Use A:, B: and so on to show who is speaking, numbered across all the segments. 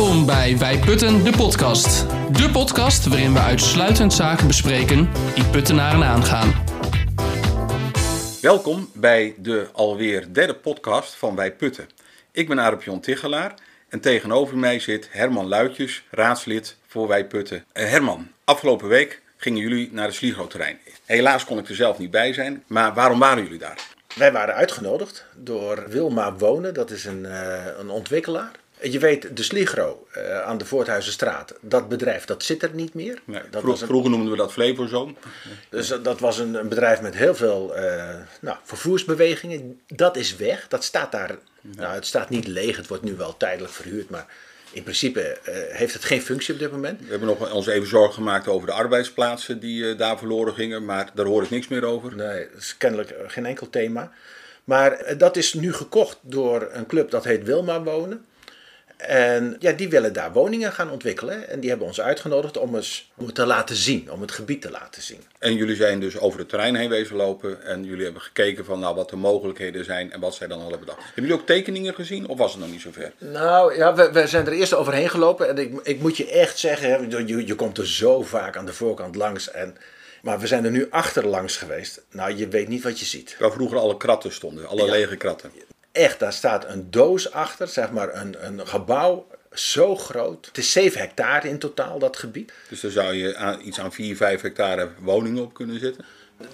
A: Welkom bij Wij Putten, de podcast. De podcast waarin we uitsluitend zaken bespreken die Puttenaren aangaan.
B: Welkom bij de alweer derde podcast van Wij Putten. Ik ben Arep Jon Tichelaar en tegenover mij zit Herman Luitjes, raadslid voor Wij Putten. Eh, Herman, afgelopen week gingen jullie naar het Sligo-terrein. Helaas kon ik er zelf niet bij zijn, maar waarom waren jullie daar?
C: Wij waren uitgenodigd door Wilma Wonen, dat is een, eh, een ontwikkelaar. Je weet, de Sligro eh, aan de Voorthuizenstraat, dat bedrijf dat zit er niet meer.
B: Nee,
C: dat
B: vroeg-
C: was een,
B: Vroeger noemden we dat Flevozoon.
C: dus dat- dat was een, een bedrijf met heel veel eh, nou, vervoersbewegingen. Dat is weg, dat staat daar. Nou, het staat niet leeg, het wordt nu wel tijdelijk verhuurd, maar in principe eh, heeft het geen functie op dit moment.
B: We hebben nog ons even zorgen gemaakt over de arbeidsplaatsen die eh, daar verloren gingen, maar daar hoor ik niks meer over.
C: Nee, dat is kennelijk eh, geen enkel thema. Maar eh, dat is nu gekocht door een club dat heet Wilma Wonen. En ja, die willen daar woningen gaan ontwikkelen. En die hebben ons uitgenodigd om, eens, om het te laten zien, om het gebied te laten zien.
B: En jullie zijn dus over het terrein heen wezen lopen en jullie hebben gekeken van nou, wat de mogelijkheden zijn en wat zij dan al hebben bedacht. Hebben jullie ook tekeningen gezien of was het nog niet zover?
C: Nou ja, we, we zijn er eerst overheen gelopen. En ik, ik moet je echt zeggen, hè, je, je komt er zo vaak aan de voorkant langs. En, maar we zijn er nu achterlangs geweest. Nou, je weet niet wat je ziet.
B: Waar vroeger alle kratten stonden, alle
C: Ja.
B: lege kratten.
C: Echt, daar staat een doos achter, zeg maar een, een gebouw zo groot. Het is 7 hectare in totaal, dat gebied.
B: Dus daar zou je aan, iets aan 4, 5 hectare woningen op kunnen zetten.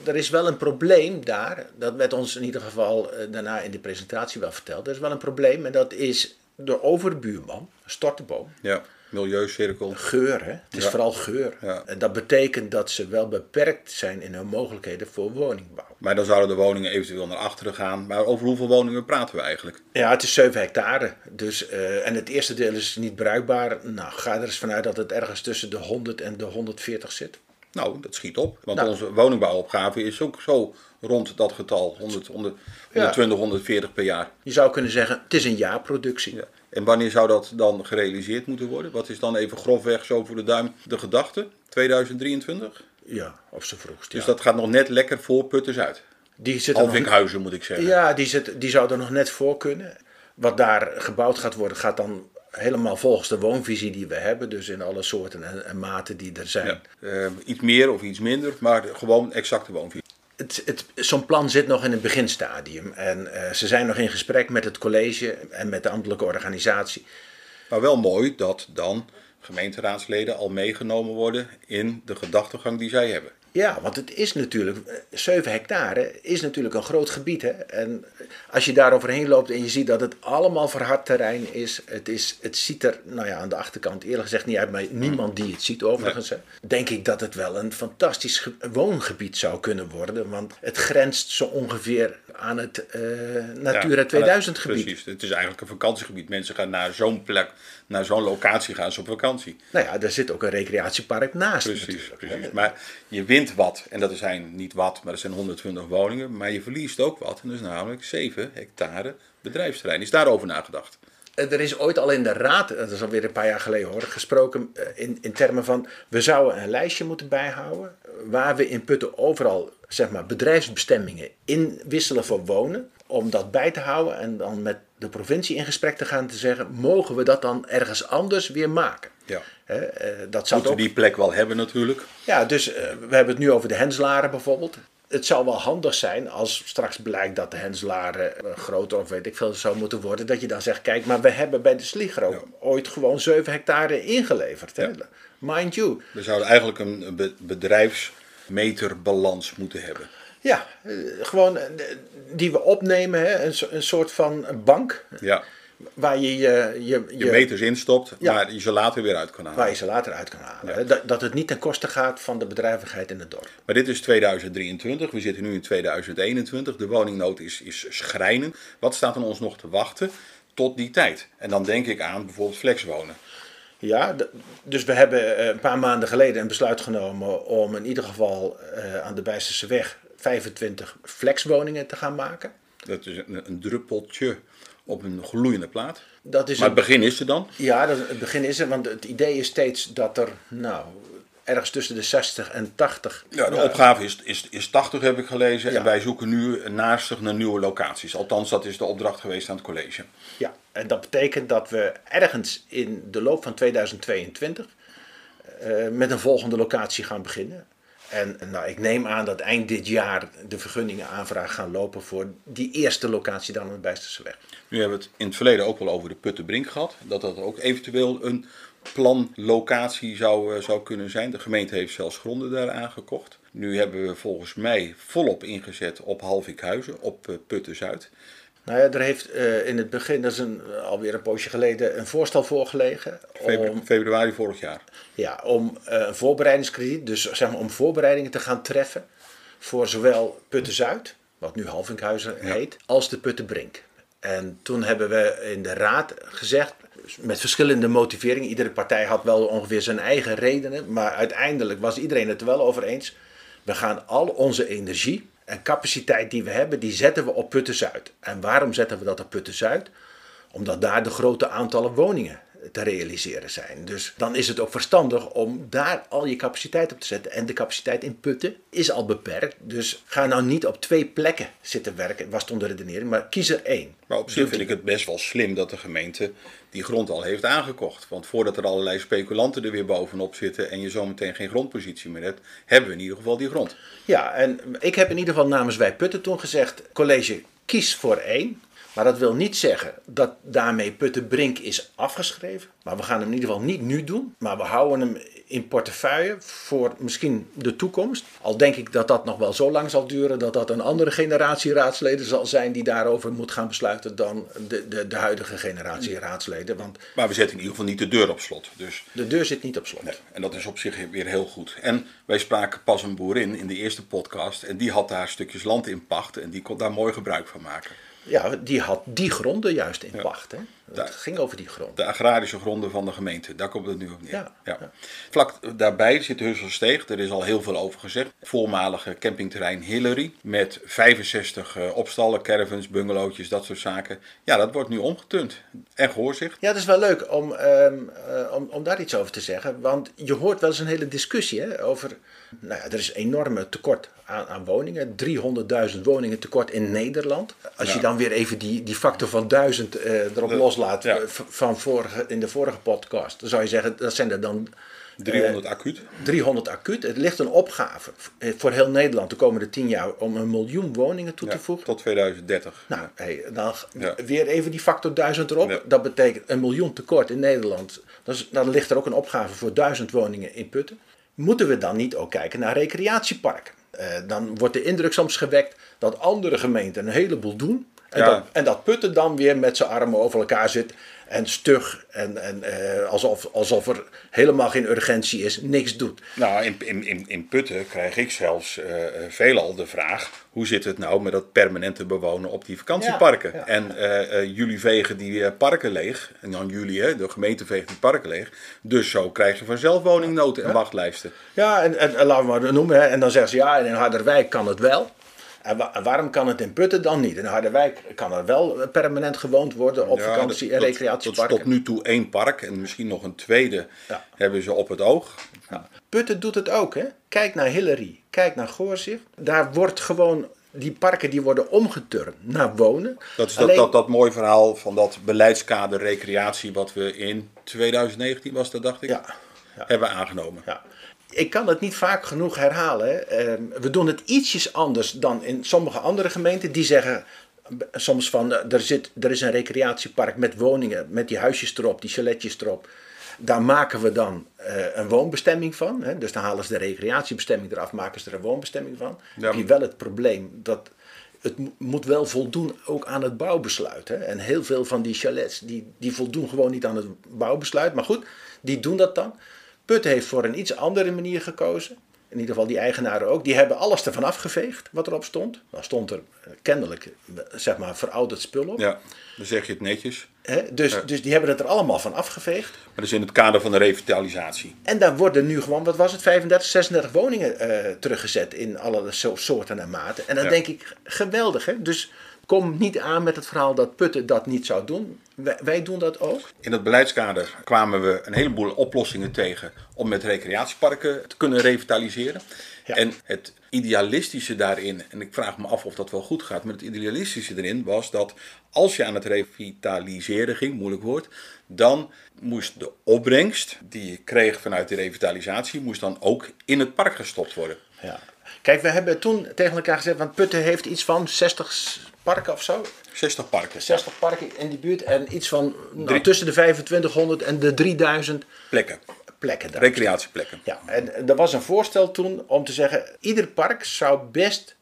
C: Er is wel een probleem daar. Dat werd ons in ieder geval eh, daarna in de presentatie wel verteld. Er is wel een probleem en dat is de overbuurman, een storteboom.
B: Ja, milieucirkel.
C: Geur, hè? Het is
B: Ja.
C: vooral geur.
B: Ja.
C: En dat betekent dat ze wel beperkt zijn in hun mogelijkheden voor woningbouw.
B: Maar dan zouden de woningen eventueel naar achteren gaan. Maar over hoeveel woningen praten we eigenlijk?
C: Ja, het is 7 hectare. Dus, eh, en het eerste deel is niet bruikbaar. Nou, ga er eens vanuit dat het ergens tussen de 100 en de 140 zit.
B: Nou, dat schiet op. Want
C: Nou.
B: onze woningbouwopgave is ook zo rond dat getal. 100, 100, 120, 140 per jaar.
C: Je zou kunnen zeggen, het is een jaarproductie.
B: Ja. En wanneer zou dat dan gerealiseerd moeten worden? Wat is dan even grofweg zo voor de duim de gedachte? 2023?
C: Ja, op z'n vroegst.
B: Dus
C: ja.
B: dat gaat nog net lekker voor Putters uit.
C: die zit nog,
B: Alvinkhuizen moet ik zeggen.
C: ja, die, zit, die zou er nog net voor kunnen. Wat daar gebouwd gaat worden, gaat dan helemaal volgens de woonvisie die we hebben. Dus in alle soorten en, en maten die er zijn.
B: Ja. Eh, iets meer of iets minder, maar gewoon exacte woonvisie.
C: Het, het, Zo'n plan zit nog in het beginstadium. En eh, ze zijn nog in gesprek met het college en met de ambtelijke organisatie.
B: Maar wel mooi dat dan gemeenteraadsleden al meegenomen worden in de gedachtegang die zij hebben.
C: Ja, want het is natuurlijk, eh, 7 hectare is natuurlijk een groot gebied. Hè? En als je daar overheen loopt en je ziet dat het allemaal verhard terrein is. Het, is, het ziet er, nou ja, aan de achterkant eerlijk gezegd niet uit, maar niemand die het ziet overigens. hè. Denk ik dat het wel een fantastisch ge- woongebied zou kunnen worden. Want het grenst zo ongeveer aan het eh, Natura
B: Ja,
C: 2000 gebied.
B: Precies, het is eigenlijk een vakantiegebied. Mensen gaan naar zo'n plek, naar zo'n locatie gaan ze op vakantie.
C: Nou ja, daar zit ook een recreatiepark naast
B: Precies, precies. Maar je wint wat, en dat zijn niet wat, maar dat zijn 120 woningen. Maar je verliest ook wat, en dat is namelijk 7 hectare bedrijfsterrein. Is daarover nagedacht?
C: Eh, Er is ooit al in de raad, eh, dat is alweer een paar jaar geleden hoor, gesproken in, in termen van we zouden een lijstje moeten bijhouden waar we in Putten overal zeg maar, bedrijfsbestemmingen inwisselen voor wonen. Om dat bij te houden en dan met de provincie in gesprek te gaan te zeggen, mogen we dat dan ergens anders weer maken?
B: Ja.
C: Hè, eh, dat zou
B: Moeten
C: ook
B: we die plek wel hebben natuurlijk.
C: ja, dus eh, we hebben het nu over de Henslaren bijvoorbeeld. Het zou wel handig zijn als straks blijkt dat de Henslaren eh, groter of weet ik veel zou moeten worden. Dat je dan zegt, kijk, maar we hebben bij de Sligro ooit gewoon 7 hectare ingeleverd.
B: Ja.
C: Mind you.
B: We zouden eigenlijk een be- bedrijfsmeterbalans moeten hebben.
C: Ja, eh, gewoon eh, die we opnemen, hè? Een, so- een soort van bank
B: Ja,
C: waar je je, je,
B: je
C: je-
B: meters instopt,
C: Ja.
B: maar je ze later weer uit kan halen.
C: waar je ze later uit kan halen. Dat, dat het niet ten koste gaat van de bedrijvigheid in het dorp.
B: Maar dit is 2023, we zitten nu in 2021. De woningnood is, is schrijnend. Wat staat er ons nog te wachten tot die tijd? En dan denk ik aan bijvoorbeeld flexwonen.
C: Ja, dus we hebben eh, een paar maanden geleden een besluit genomen om in ieder geval eh, aan de Bijsterse weg 25 flexwoningen te gaan maken.
B: Dat is een, een druppeltje op een gloeiende plaat.
C: Dat is
B: Maar
C: een-
B: het begin is er dan.
C: ja, dat, het begin is er, want het idee is steeds dat er, nou, ergens tussen de 60 en 80.
B: Ja, de opgave is, is, is 80 heb ik gelezen.
C: Ja.
B: En wij zoeken nu naastig naar nieuwe locaties. Althans, dat is de opdracht geweest aan het college.
C: Ja, en dat betekent dat we ergens in de loop van 2022 eh, met een volgende locatie gaan beginnen. En nou, ik neem aan dat eind dit jaar de vergunningenaanvraag gaan lopen voor die eerste locatie dan aan de Bijsterseweg.
B: Nu hebben we het in het verleden ook wel over de Puttenbrink gehad. Dat dat ook eventueel een planlocatie zou, eh, zou kunnen zijn. De gemeente heeft zelfs gronden daar aangekocht. Nu hebben we volgens mij volop ingezet op Halvikhuizen, op eh, Putten-Zuid.
C: Nou ja, er heeft eh, in het begin, dat is een, alweer een poosje geleden, een voorstel voorgelegen
B: Febru-
C: om,
B: Februari vorig jaar.
C: ja, om eh, een voorbereidingskrediet, dus zeg maar om voorbereidingen te gaan treffen voor zowel Putten Zuid, wat nu Halvinkhuizen heet, als de Puttenbrink. En toen hebben we in de raad gezegd, met verschillende motiveringen, iedere partij had wel ongeveer zijn eigen redenen, maar uiteindelijk was iedereen het er wel over eens. We gaan al onze energie en capaciteit die we hebben, die zetten we op Putten Zuid. En waarom zetten we dat op Putten Zuid? Omdat daar de grote aantallen woningen te realiseren zijn. Dus dan is het ook verstandig om daar al je capaciteit op te zetten. En de capaciteit in Putten is al beperkt. Dus ga nou niet op twee plekken zitten werken, was toen de redenering, maar kies er één.
B: Maar op zich vind ik het best wel slim dat de gemeente die grond al heeft aangekocht. Want voordat er allerlei speculanten er weer bovenop zitten en je zometeen geen grondpositie meer hebt, hebben we in ieder geval die grond.
C: Ja, en ik heb in ieder geval namens Wij Putten toen gezegd: college, kies voor één. Maar dat wil niet zeggen dat daarmee Puttenbrink is afgeschreven. Maar we gaan hem in ieder geval niet nu doen. Maar we houden hem in portefeuille voor misschien de toekomst. Al denk ik dat dat nog wel zo lang zal duren dat dat een andere generatie raadsleden zal zijn die daarover moet gaan besluiten dan de, de, de huidige generatie raadsleden. Want
B: Maar we zetten in ieder geval niet de deur op slot. Dus
C: de deur zit niet op slot.
B: En dat is op zich weer heel goed. En wij spraken pas een boerin in de eerste podcast. En die had daar stukjes land in pacht. En die kon daar mooi gebruik van maken.
C: Ja, die had die gronden juist in pacht. Hè? Het
B: Daar.
C: ging over die grond.
B: De agrarische gronden van de gemeente. Daar komt het nu op neer.
C: Ja, ja.
B: Vlak daarbij zit Husselsteeg. Er is al heel veel over gezegd. Voormalige campingterrein Hillary. Met 65 eh, opstallen, caravans, bungalowtjes, dat soort zaken. Ja, dat wordt nu omgetund. En gehoorzicht.
C: Ja, het is wel leuk om, ehm, eh, om, om daar iets over te zeggen. Want je hoort wel eens een hele discussie hè, over. Nou ja, er is een enorme tekort aan, aan woningen. 300.000 woningen tekort in Nederland. Als je dan weer even die, die factor van 1000 eh, erop
B: De-
C: loslaat
B: ja.
C: eh, van vorige, in de vorige podcast. Dan zou je zeggen, dat zijn er dan
B: 300 acuut.
C: 300 acuut. Het ligt een opgave eh, voor heel Nederland de komende 10 jaar om een miljoen woningen toe te voegen.
B: tot 2030.
C: Nou, hey, dan weer even die factor 1000 erop. Dat betekent een miljoen tekort in Nederland. Dus, dan ligt er ook een opgave voor 1000 woningen in Putten. Moeten we dan niet ook kijken naar recreatieparken? Eh, dan wordt de indruk soms gewekt dat andere gemeenten een heleboel doen. En,
B: Ja.
C: dat, en dat Putten dan weer met zijn armen over elkaar zit. En stug. En, en eh, alsof, alsof er helemaal geen urgentie is. Niks doet.
B: Nou, in, in, in, Putten krijg ik zelfs eh, eh, veelal de vraag: hoe zit het nou met dat permanente bewonen op die vakantieparken?
C: Ja, ja.
B: En jullie vegen die parken leeg. En dan jullie, hè, de gemeente veegt die parken leeg. Dus zo krijg je vanzelf woningnood en wachtlijsten.
C: Ja, en, en, en laten we maar noemen. Hè. En dan zeggen ze ja, in Harderwijk kan het wel. En, wa- en waarom kan het in Putten dan niet? In Harderwijk kan er wel permanent gewoond worden op
B: Ja,
C: vakantie-
B: dat-
C: en
B: dat-
C: recreatieparken.
B: Dat is tot nu toe één park en misschien nog een tweede
C: Ja.
B: hebben ze op het oog.
C: Ja. Putten doet het ook. Hè? Kijk naar Hillary, kijk naar Goorzicht. Daar wordt gewoon, die parken die worden omgeturnd naar wonen.
B: Dat is dat,
C: Alleen-
B: dat, dat mooi verhaal van dat beleidskader recreatie wat we in 2019 was dat dacht ik,
C: Ja, ja.
B: hebben aangenomen.
C: Ja. Ik kan het niet vaak genoeg herhalen. Ehm, we doen het ietsjes anders dan in sommige andere gemeenten. Die zeggen soms van eh, er, zit, er is een recreatiepark met woningen, met die huisjes erop, die chaletjes erop. Daar maken we dan eh, een woonbestemming van. Hè. Dus dan halen ze de recreatiebestemming eraf, maken ze er een woonbestemming van.
B: Ja.
C: heb je wel het probleem dat het mo- moet wel voldoen ook aan het bouwbesluit. Hè. En heel veel van die chalets die, die voldoen gewoon niet aan het bouwbesluit. Maar goed, die doen dat dan. Putten heeft voor een iets andere manier gekozen. In ieder geval die eigenaren ook. Die hebben alles ervan afgeveegd wat erop stond. Dan stond er eh, kennelijk eh, zeg maar verouderd spul op.
B: Ja, dan zeg je het netjes.
C: Dus, dus die hebben het er allemaal van afgeveegd.
B: Maar dat is in het kader van de revitalisatie.
C: En daar worden nu gewoon, wat was het, 35, 36 woningen eh, teruggezet in alle so- soorten en maten. En dan
B: Ja.
C: denk ik, geweldig hè. Dus kom niet aan met het verhaal dat Putten dat niet zou doen. Wij, wij doen dat ook.
B: In dat beleidskader kwamen we een heleboel oplossingen tegen om met recreatieparken te kunnen revitaliseren.
C: Ja.
B: En het idealistische daarin, en ik vraag me af of dat wel goed gaat, maar het idealistische erin was dat als je aan het revitaliseren ging, moeilijk woord, dan moest de opbrengst die je kreeg vanuit de revitalisatie, moest dan ook in het park gestopt worden.
C: Ja. Kijk, we hebben toen tegen elkaar gezegd, want Putten heeft iets van 60 parken of zo.
B: 60 parken.
C: 60 parken in die buurt en iets van nou,
B: Drie.
C: tussen de 2500 en de 3000
B: plekken,
C: plekken daar.
B: recreatieplekken.
C: Ja, en er was een voorstel toen om te zeggen: ieder park zou best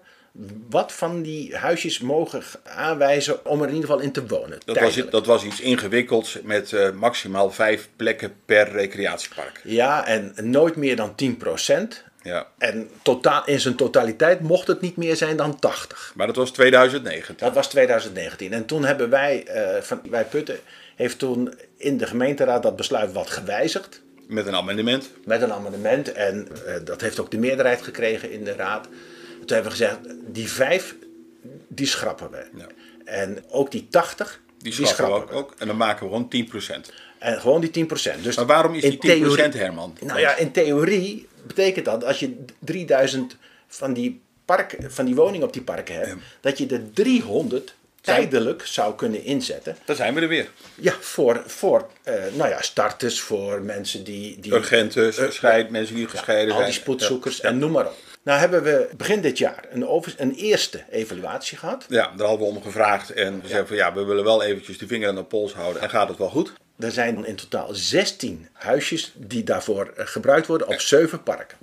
C: wat van die huisjes mogen aanwijzen om er in ieder geval in te wonen.
B: Dat was, dat was iets ingewikkelds met eh, maximaal vijf plekken per recreatiepark.
C: Ja, en nooit meer dan 10%.
B: Ja.
C: En totaal, in zijn totaliteit mocht het niet meer zijn dan 80.
B: Maar dat was 2019.
C: Dat was 2019. En toen hebben wij, eh, van, wij Putten, heeft toen in de gemeenteraad dat besluit wat gewijzigd.
B: Met een amendement.
C: met een amendement. En eh, dat heeft ook de meerderheid gekregen in de raad. Toen hebben we gezegd, die vijf, die schrappen we.
B: Ja.
C: En ook die 80,
B: Die schrappen we ook, ook. En dan maken we gewoon 10%.
C: En gewoon die 10%. Dus
B: Maar waarom is die 10%
C: theorie-
B: Herman?
C: Nou ja, in theorie betekent dat als je 3000 van die, park, van die woningen op die parken hebt, dat je er 300 tijdelijk zou kunnen inzetten.
B: Daar zijn we er weer.
C: Ja, voor, voor eh, nou ja, starters, voor mensen die... die
B: gescheiden, mensen die gescheiden
C: al
B: zijn.
C: die spoedzoekers
B: Ja.
C: en noem maar op. Nou hebben we begin dit jaar een, over, een eerste evaluatie gehad.
B: Ja, daar hadden we om gevraagd. En we zeiden van ja, we willen wel eventjes de vinger aan de pols houden. En gaat het wel goed?
C: Er zijn in totaal 16 huisjes die daarvoor eh, gebruikt worden op 7 parken.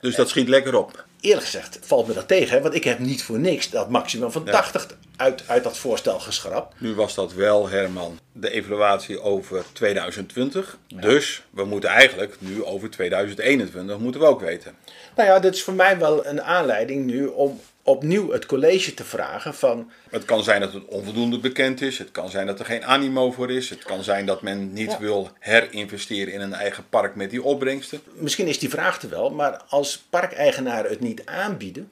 B: Dus dat schiet lekker op.
C: Eerlijk gezegd valt me dat tegen, want ik heb niet voor niks dat maximum van
B: Ja.
C: 80 uit, uit dat voorstel geschrapt.
B: Nu was dat wel, Herman, de evaluatie over 2020. Dus we moeten eigenlijk nu over 2021 moeten we ook weten.
C: Nou ja, dit is voor mij wel een aanleiding nu om opnieuw het college te vragen van...
B: Het kan zijn dat het onvoldoende bekend is. Het kan zijn dat er geen animo voor is. Het kan zijn dat men niet
C: Ja.
B: wil herinvesteren in een eigen park met die opbrengsten.
C: Misschien is die vraag er wel, maar als parkeigenaren het niet aanbieden,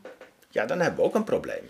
C: ja, dan hebben we ook een probleem.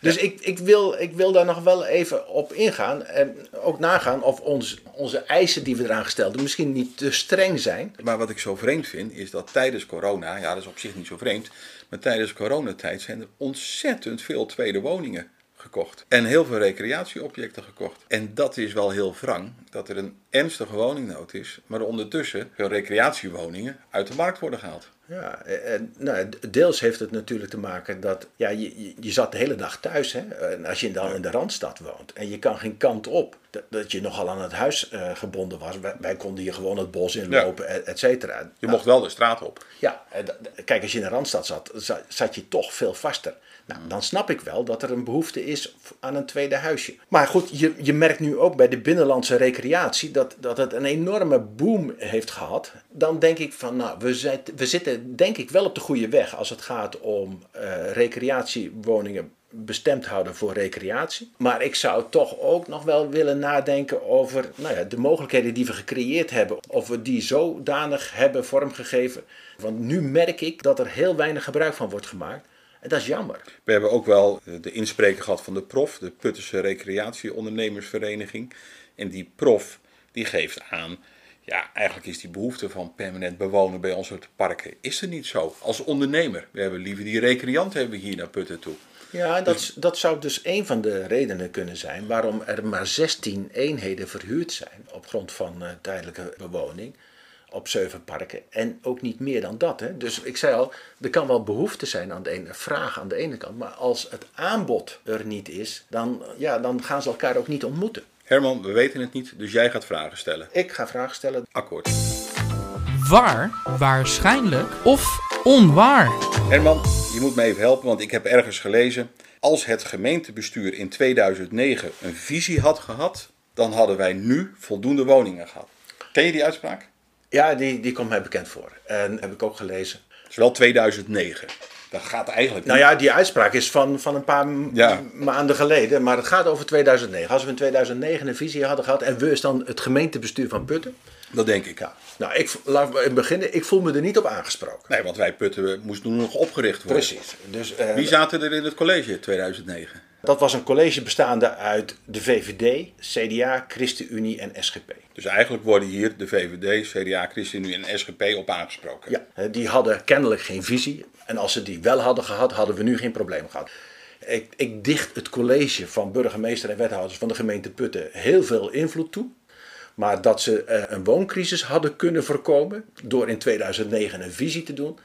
C: Dus ik, ik, wil, ik wil daar nog wel even op ingaan en ook nagaan of ons, onze eisen die we eraan gesteld hebben misschien niet te streng zijn.
B: Maar wat ik zo vreemd vind, is dat tijdens corona, ja dat is op zich niet zo vreemd, maar tijdens coronatijd zijn er ontzettend veel tweede woningen gekocht. En heel veel recreatieobjecten gekocht. En dat is wel heel wrang, dat er een ernstige woningnood is, maar ondertussen veel recreatiewoningen uit de markt worden gehaald.
C: Ja, en, nou, deels heeft het natuurlijk te maken dat ja, je, je, zat de hele dag thuis. Hè? En als je dan in de Randstad woont en je kan geen kant op, dat, dat je nogal aan het huis eh, gebonden was. Wij, wij konden hier gewoon het bos inlopen, et, et cetera.
B: Je mocht wel de straat op.
C: Ja, en kijk, als je in de Randstad zat, za- zat je toch veel vaster. Nou, dan snap ik wel dat er een behoefte is aan een tweede huisje. Maar goed, je, je merkt nu ook bij de binnenlandse recreatie dat, dat het een enorme boom heeft gehad. Dan denk ik van, nou, we, zit- we zitten denk ik wel op de goede weg als het gaat om eh, recreatiewoningen bestemd houden voor recreatie. Maar ik zou toch ook nog wel willen nadenken over nou ja, de mogelijkheden die we gecreëerd hebben. Of we die zodanig hebben vormgegeven. Want nu merk ik dat er heel weinig gebruik van wordt gemaakt. En dat is jammer.
B: We hebben ook wel de inspreker gehad van de prof, de Puttense Recreatieondernemersvereniging. En die prof die geeft aan, ja, eigenlijk is die behoefte van permanent bewonen bij onze parken, is er niet zo. Als ondernemer, we hebben liever die recreant hebben we hier naar Putten toe.
C: Ja, dat, dat zou dus een van de redenen kunnen zijn waarom er maar 16 eenheden verhuurd zijn op grond van eh, tijdelijke bewoning op zeven parken. En ook niet meer dan dat. Hè. Dus ik zei al, er kan wel behoefte zijn aan de ene, vraag aan de ene kant. Maar als het aanbod er niet is, dan, ja, dan gaan ze elkaar ook niet ontmoeten.
B: Herman, we weten het niet, dus jij gaat vragen stellen.
C: Ik ga vragen stellen.
B: Akkoord.
A: Waar, waarschijnlijk of onwaar?
B: Herman, je moet me even helpen, want ik heb ergens gelezen. Als het gemeentebestuur in 2009 een visie had gehad, dan hadden wij nu voldoende woningen gehad. Ken je die uitspraak?
C: Ja, die, die komt mij bekend voor. En heb ik ook gelezen.
B: Het is wel 2009. Dat gaat eigenlijk
C: Nou ja, die uitspraak is van, van een paar
B: Ja.
C: maanden geleden, maar het gaat over 2009. Als we in 2009 een visie hadden gehad en we is dan het gemeentebestuur van Putten.
B: Dat denk ik.
C: Ja. Nou, ik, laat me beginnen. Ik voel me er niet op aangesproken.
B: Nee, want wij Putten moesten nog opgericht worden.
C: Precies. Dus, eh,
B: Wie zaten er in het college in 2009?
C: Dat was een college bestaande uit de VVD, CDA, ChristenUnie en SGP.
B: Dus eigenlijk worden hier de VVD, CDA, ChristenUnie en SGP op aangesproken.
C: Ja, die hadden kennelijk geen visie. En als ze die wel hadden gehad, hadden we nu geen probleem gehad. Ik, ik dicht het college van burgemeester en wethouders van de gemeente Putten heel veel invloed toe. Maar dat ze eh, een wooncrisis hadden kunnen voorkomen door in 2009 een visie te doen,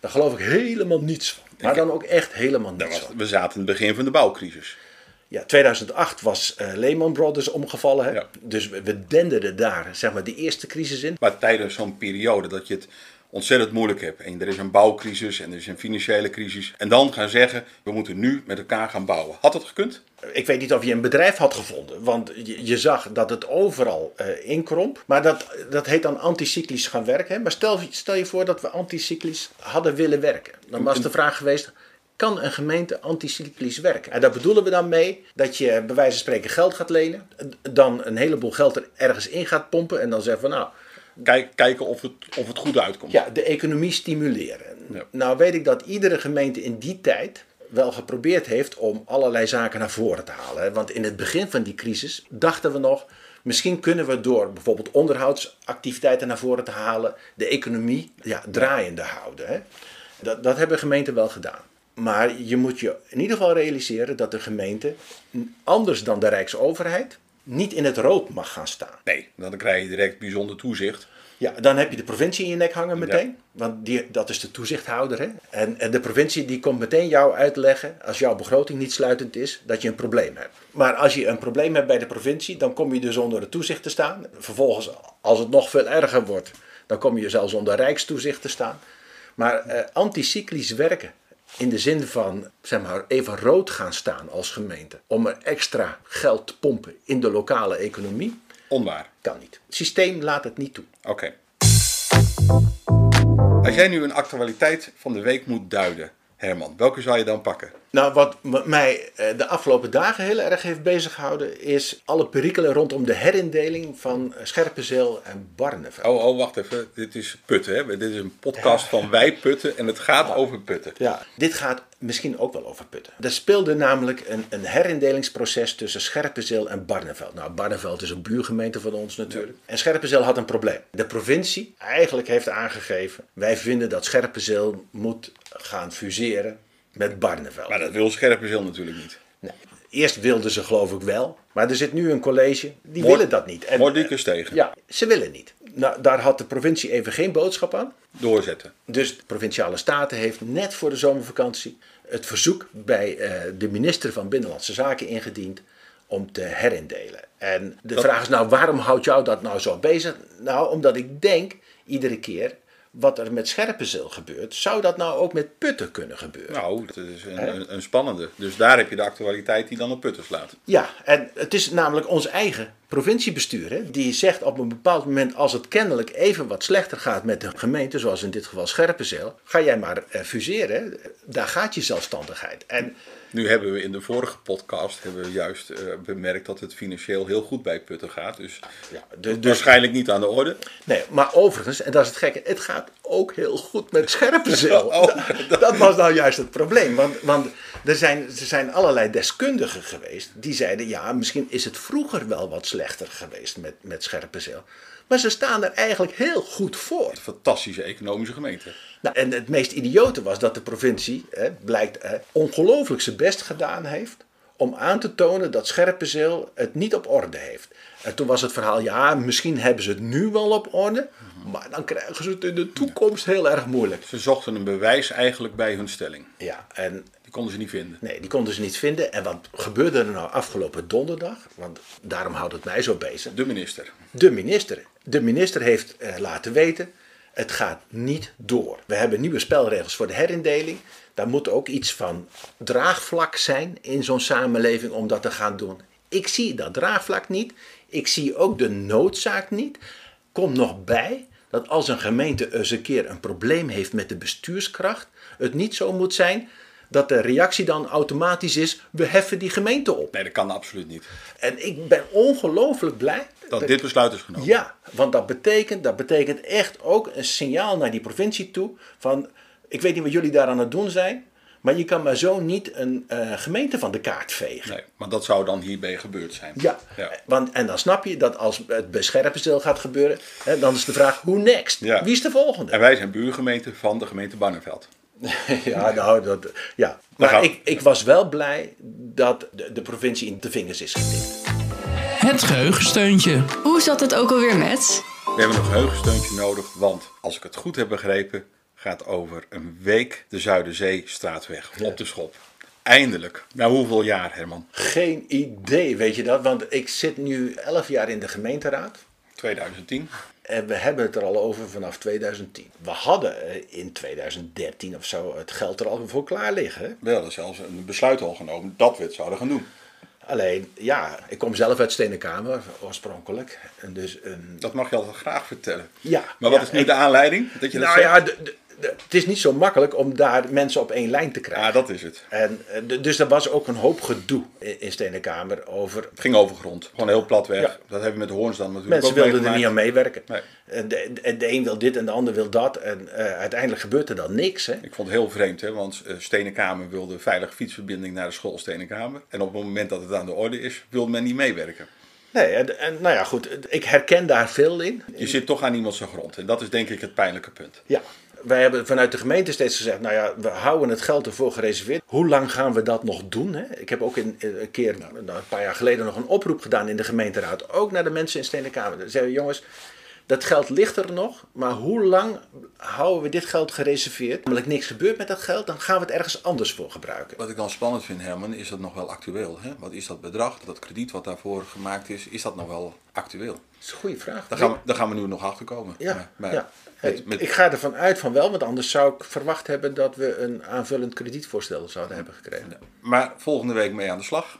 C: daar geloof ik helemaal niets van. Maar dan ook echt helemaal niets
B: was,
C: van.
B: we zaten in het begin van de bouwcrisis.
C: Ja, 2008 was eh, Lehman Brothers omgevallen. Hè?
B: Ja.
C: Dus we, we denderden daar zeg maar, die eerste crisis in.
B: Maar tijdens zo'n periode dat je het ontzettend moeilijk hebt. En er is een bouwcrisis en er is een financiële crisis. En dan gaan zeggen, we moeten nu met elkaar gaan bouwen. Had dat gekund?
C: Ik weet niet of je een bedrijf had gevonden, want je, je zag dat het overal eh, inkromp. Maar dat, dat heet dan anticyclisch gaan werken. Hè? Maar stel, stel je voor dat we anticyclisch hadden willen werken. Dan was de vraag geweest, kan een gemeente anticyclisch werken? En daar bedoelen we dan mee dat je bij wijze van spreken geld gaat lenen. Dan een heleboel geld er ergens in gaat pompen en dan zeggen van nou...
B: Kijk, kijken of het, of het goed uitkomt.
C: Ja, de economie stimuleren.
B: Ja.
C: Nou weet ik dat iedere gemeente in die tijd wel geprobeerd heeft om allerlei zaken naar voren te halen. Want in het begin van die crisis dachten we nog, misschien kunnen we door bijvoorbeeld onderhoudsactiviteiten naar voren te halen, de economie ja, draaiende houden. Hè. Dat, dat hebben gemeenten wel gedaan. Maar je moet je in ieder geval realiseren dat de gemeente, anders dan de Rijksoverheid, niet in het rood mag gaan staan.
B: Nee, dan krijg je direct bijzonder toezicht.
C: Ja, dan heb je de provincie in je nek hangen meteen. Want die, dat is de toezichthouder. Hè? En, en de provincie die komt meteen jou uitleggen, als jouw begroting niet sluitend is, dat je een probleem hebt. Maar als je een probleem hebt bij de provincie, dan kom je dus onder het toezicht te staan. Vervolgens, als het nog veel erger wordt, dan kom je zelfs onder rijkstoezicht te staan. Maar eh, anticyclisch werken, in de zin van zeg maar, even rood gaan staan als gemeente, om er extra geld te pompen in de lokale economie,
B: Onwaar.
C: kan niet. Het systeem laat het niet toe.
B: Oké. Als jij nu een actualiteit van de week moet duiden, Herman, welke zou je dan pakken?
C: Nou, wat mij eh, de afgelopen dagen heel erg heeft beziggehouden, is alle perikelen rondom de herindeling van eh, Scherpenzeel en Barneveld.
B: Oh, oh, wacht even. Dit is Putten, hè? Dit is een podcast van Wij Putten en het gaat over Putten.
C: Ja, dit gaat misschien ook wel over Putten. Er speelde namelijk een, een herindelingsproces tussen Scherpenzeel en Barneveld. Nou, Barneveld is een buurgemeente van ons natuurlijk. En Scherpenzeel had een probleem. De provincie eigenlijk heeft aangegeven, wij vinden dat Scherpenzeel moet gaan fuseren met Barneveld.
B: Maar dat wil Scherpenzeel natuurlijk niet.
C: Nee. Eerst wilden ze geloof ik wel, maar er zit nu een college, die willen dat niet. En,
B: Mordicus tegen.
C: Ja, ze willen niet. Nou, daar had de provincie even geen boodschap aan.
B: Doorzetten.
C: Dus de provinciale staten heeft net voor de zomervakantie het verzoek bij eh, de minister van Binnenlandse Zaken ingediend om te herindelen. En de
B: Dat-
C: vraag is nou, waarom houdt jou dat nou zo bezig? Nou, omdat ik denk, iedere keer, wat er met Scherpenzeel gebeurt, zou dat nou ook met Putten kunnen gebeuren?
B: Nou, dat is een, een, een spannende. Dus daar heb je de actualiteit die dan op Putten slaat.
C: Ja, en het is namelijk ons eigen provinciebestuur hè, die zegt op een bepaald moment als het kennelijk even wat slechter gaat met de gemeente, zoals in dit geval Scherpenzeel, ga jij maar eh, fuseren. hè. Daar gaat je zelfstandigheid. En
B: Nu hebben we in de vorige podcast hebben we juist eh, bemerkt dat het financieel heel goed bij Putten gaat. Dus,
C: ja, de- dus,
B: waarschijnlijk niet aan de orde.
C: nee, maar overigens, en dat is het gekke, het gaat ook heel goed met Scherpenzeel.
B: Oh,
C: dat, dat was nou juist het probleem. Want, want er, zijn, er zijn allerlei deskundigen geweest die zeiden, ja, misschien is het vroeger wel wat slechter geweest met, met Scherpenzeel. Maar ze staan er eigenlijk heel goed voor.
B: Fantastische economische gemeente.
C: Nou, en het meest idiote was dat de provincie, hè, blijkt, hè, ongelooflijk zijn best gedaan heeft om aan te tonen dat Scherpenzeel het niet op orde heeft. En toen was het verhaal, ja, misschien hebben ze het nu wel op orde, maar dan krijgen ze het in de toekomst heel erg moeilijk.
B: Ze zochten een bewijs eigenlijk bij hun stelling.
C: Ja, en
B: Die konden ze niet vinden.
C: nee, die konden ze niet vinden. En wat gebeurde er nou afgelopen donderdag? Want daarom houdt het mij zo bezig.
B: De minister.
C: De minister. De minister heeft eh, laten weten, het gaat niet door. We hebben nieuwe spelregels voor de herindeling. Daar moet ook iets van draagvlak zijn in zo'n samenleving om dat te gaan doen. Ik zie dat draagvlak niet. Ik zie ook de noodzaak niet. Komt nog bij dat als een gemeente eens een keer een probleem heeft met de bestuurskracht, het niet zo moet zijn dat de reactie dan automatisch is: we heffen die gemeente op.
B: Nee, dat kan absoluut niet.
C: En ik ben ongelooflijk blij
B: Dat dit besluit is genomen.
C: ja, want dat betekent, dat betekent echt ook een signaal naar die provincie toe van, ik weet niet wat jullie daar aan het doen zijn, Maar je kan maar zo niet een eh, gemeente van de kaart vegen.
B: Nee, maar dat zou dan hierbij gebeurd zijn.
C: Ja, Want, en dan snap je dat als het bij Scherpenzeel gaat gebeuren, hè, dan is de vraag, hoe next?
B: Ja.
C: Wie is de volgende?
B: En wij zijn buurgemeente van de gemeente Barneveld.
C: ja, nou, dat, ja. Maar ik, ik was wel blij dat de, de provincie in de vingers is getikt.
A: Het geheugensteuntje.
D: Hoe zat het ook alweer met?
B: We hebben een geheugensteuntje nodig, want als ik het goed heb begrepen, gaat over een week de Zuiderzeestraatweg op de schop. Eindelijk. Na hoeveel jaar, Herman?
C: Geen idee, weet je dat? Want ik zit nu 11 jaar in de gemeenteraad.
B: 2010.
C: En we hebben het er al over vanaf 2010. We hadden eh, in 2013 of zo het geld er al voor klaar liggen.
B: We hadden zelfs een besluit al genomen dat we het zouden gaan doen.
C: Alleen, ja, ik kom zelf uit Stenenkamer oorspronkelijk. En dus,
B: Dat mag je altijd graag vertellen.
C: ja.
B: Maar wat
C: ja,
B: is nu de aanleiding dat je dat
C: Nou
B: zegt?
C: ja, de- het is niet zo makkelijk om daar mensen op één lijn te krijgen.
B: Ja, dat is het.
C: En, eh, dus er was ook een hoop gedoe in, Stenenkamer over...
B: Het ging over grond. Gewoon heel plat weg.
C: Ja.
B: Dat hebben we met Hoorns dan natuurlijk
C: Mensen
B: ook
C: wilden er niet aan meewerken.
B: Nee.
C: En de, de, de een wil dit en de ander wil dat. En eh, uiteindelijk gebeurt er dan niks. Hè?
B: Ik vond het heel vreemd, hè, want eh, Stenenkamer wilde veilige fietsverbinding naar de school Stenenkamer. En op het moment dat het aan de orde is, wilde men niet meewerken.
C: Nee, en, en nou ja, goed. Ik herken daar veel in.
B: Je zit toch aan iemand zijn grond. En dat is denk ik het pijnlijke punt.
C: Ja. Wij hebben vanuit de gemeente steeds gezegd, nou ja, we houden het geld ervoor gereserveerd. Hoe lang gaan we dat nog doen? Hè? Ik heb ook in, in een keer, nou, een paar jaar geleden, nog een oproep gedaan in de gemeenteraad. Ook naar de mensen in Stenenkamer. Ze zeiden, jongens, dat geld ligt er nog, maar hoe lang houden we dit geld gereserveerd? Namelijk niks gebeurt met dat geld, dan gaan we het ergens anders voor gebruiken.
B: Wat ik dan spannend vind, Herman, is dat nog wel actueel. Hè? Wat is dat bedrag, dat krediet wat daarvoor gemaakt is, is dat nog wel actueel?
C: Dat is een goede vraag.
B: Daar gaan we, daar gaan we nu nog achter komen.
C: Ja,
B: Maar-
C: ja.
B: met- met-
C: Ik ga ervan uit van wel, want anders zou ik verwacht hebben dat we een aanvullend kredietvoorstel zouden hebben gekregen.
B: maar volgende week mee aan de slag.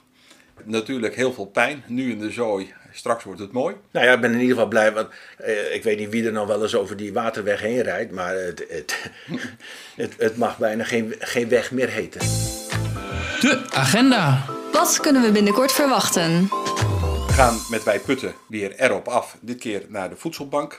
B: Natuurlijk heel veel pijn. Nu in de zooi. Straks wordt het mooi.
C: Nou ja, ik ben in ieder geval blij, want eh, ik weet niet wie er nou wel eens over die waterweg heen rijdt, maar het, het, het, het mag bijna geen, geen weg meer heten.
A: De agenda.
D: Wat kunnen we binnenkort verwachten?
B: We gaan met Wij Putten weer erop af. Dit keer naar de voedselbank.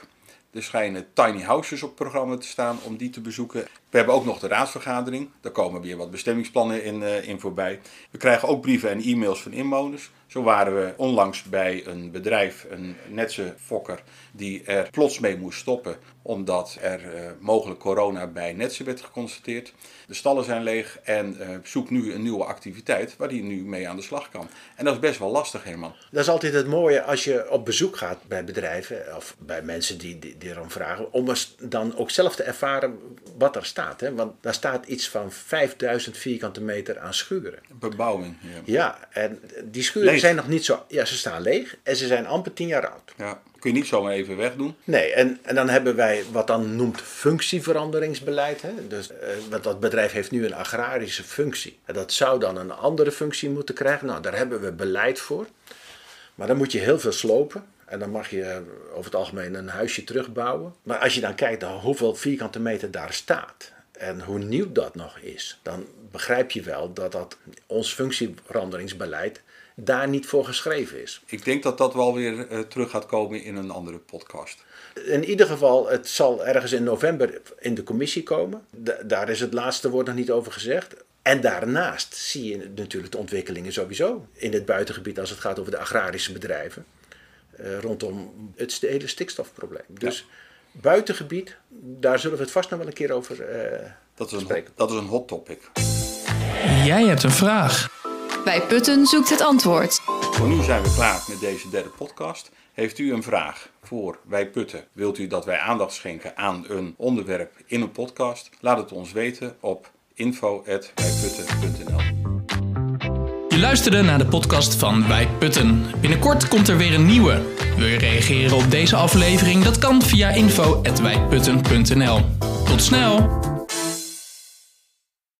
B: Er schijnen tiny houses op programma te staan om die te bezoeken. We hebben ook nog de raadsvergadering. Daar komen weer wat bestemmingsplannen in, eh, in voorbij. We krijgen ook brieven en e-mails van inwoners. Zo waren we onlangs bij een bedrijf, een netse fokker, die er plots mee moest stoppen omdat er eh, mogelijk corona bij Netsen werd geconstateerd. De stallen zijn leeg en eh, zoekt nu een nieuwe activiteit waar hij nu mee aan de slag kan. En dat is best wel lastig, Herman.
C: Dat is altijd het mooie als je op bezoek gaat bij bedrijven of bij mensen die, die, die erom vragen, om dan ook zelf te ervaren wat er staat. Hè? Want daar staat iets van 5000 vierkante meter aan schuren.
B: Bebouwing. Ja.
C: Ja, en die schuren
B: Leeg.
C: zijn nog niet zo. Ja, ze staan leeg en ze zijn amper 10 jaar oud.
B: Ja, kun je niet zomaar even wegdoen.
C: Nee, en, en dan hebben wij wat dan noemt functieveranderingsbeleid. Hè? Dus, eh, want dat bedrijf heeft nu een agrarische functie. En dat zou dan een andere functie moeten krijgen. Nou, daar hebben we beleid voor. Maar dan moet je heel veel slopen. En dan mag je eh, over het algemeen een huisje terugbouwen. Maar als je dan kijkt naar hoeveel vierkante meter daar staat. En hoe nieuw dat nog is. Dan begrijp je wel dat dat ons functieveranderingsbeleid daar niet voor geschreven is.
B: Ik denk dat dat wel weer eh, terug gaat komen in een andere podcast.
C: In ieder geval, het zal ergens in november in de commissie komen. Da- daar is het laatste woord nog niet over gezegd. En daarnaast zie je natuurlijk de ontwikkelingen sowieso in het buitengebied als het gaat over de agrarische bedrijven. eh, rondom het hele stikstofprobleem. Dus buitengebied, daar zullen we het vast nog wel een keer over eh,
B: Dat is een, hot, dat is een hot topic.
A: Jij hebt een vraag.
D: Bij Putten zoekt het antwoord.
B: Voor nu zijn we klaar met deze derde podcast. Heeft u een vraag voor Wij Putten? Wilt u dat wij aandacht schenken aan een onderwerp in een podcast? Laat het ons weten op info.wijputten.nl
A: Je luisterde naar de podcast van Wij Putten. Binnenkort komt er weer een nieuwe. Wil je reageren op deze aflevering? Dat kan via info.wijputten.nl. Tot snel!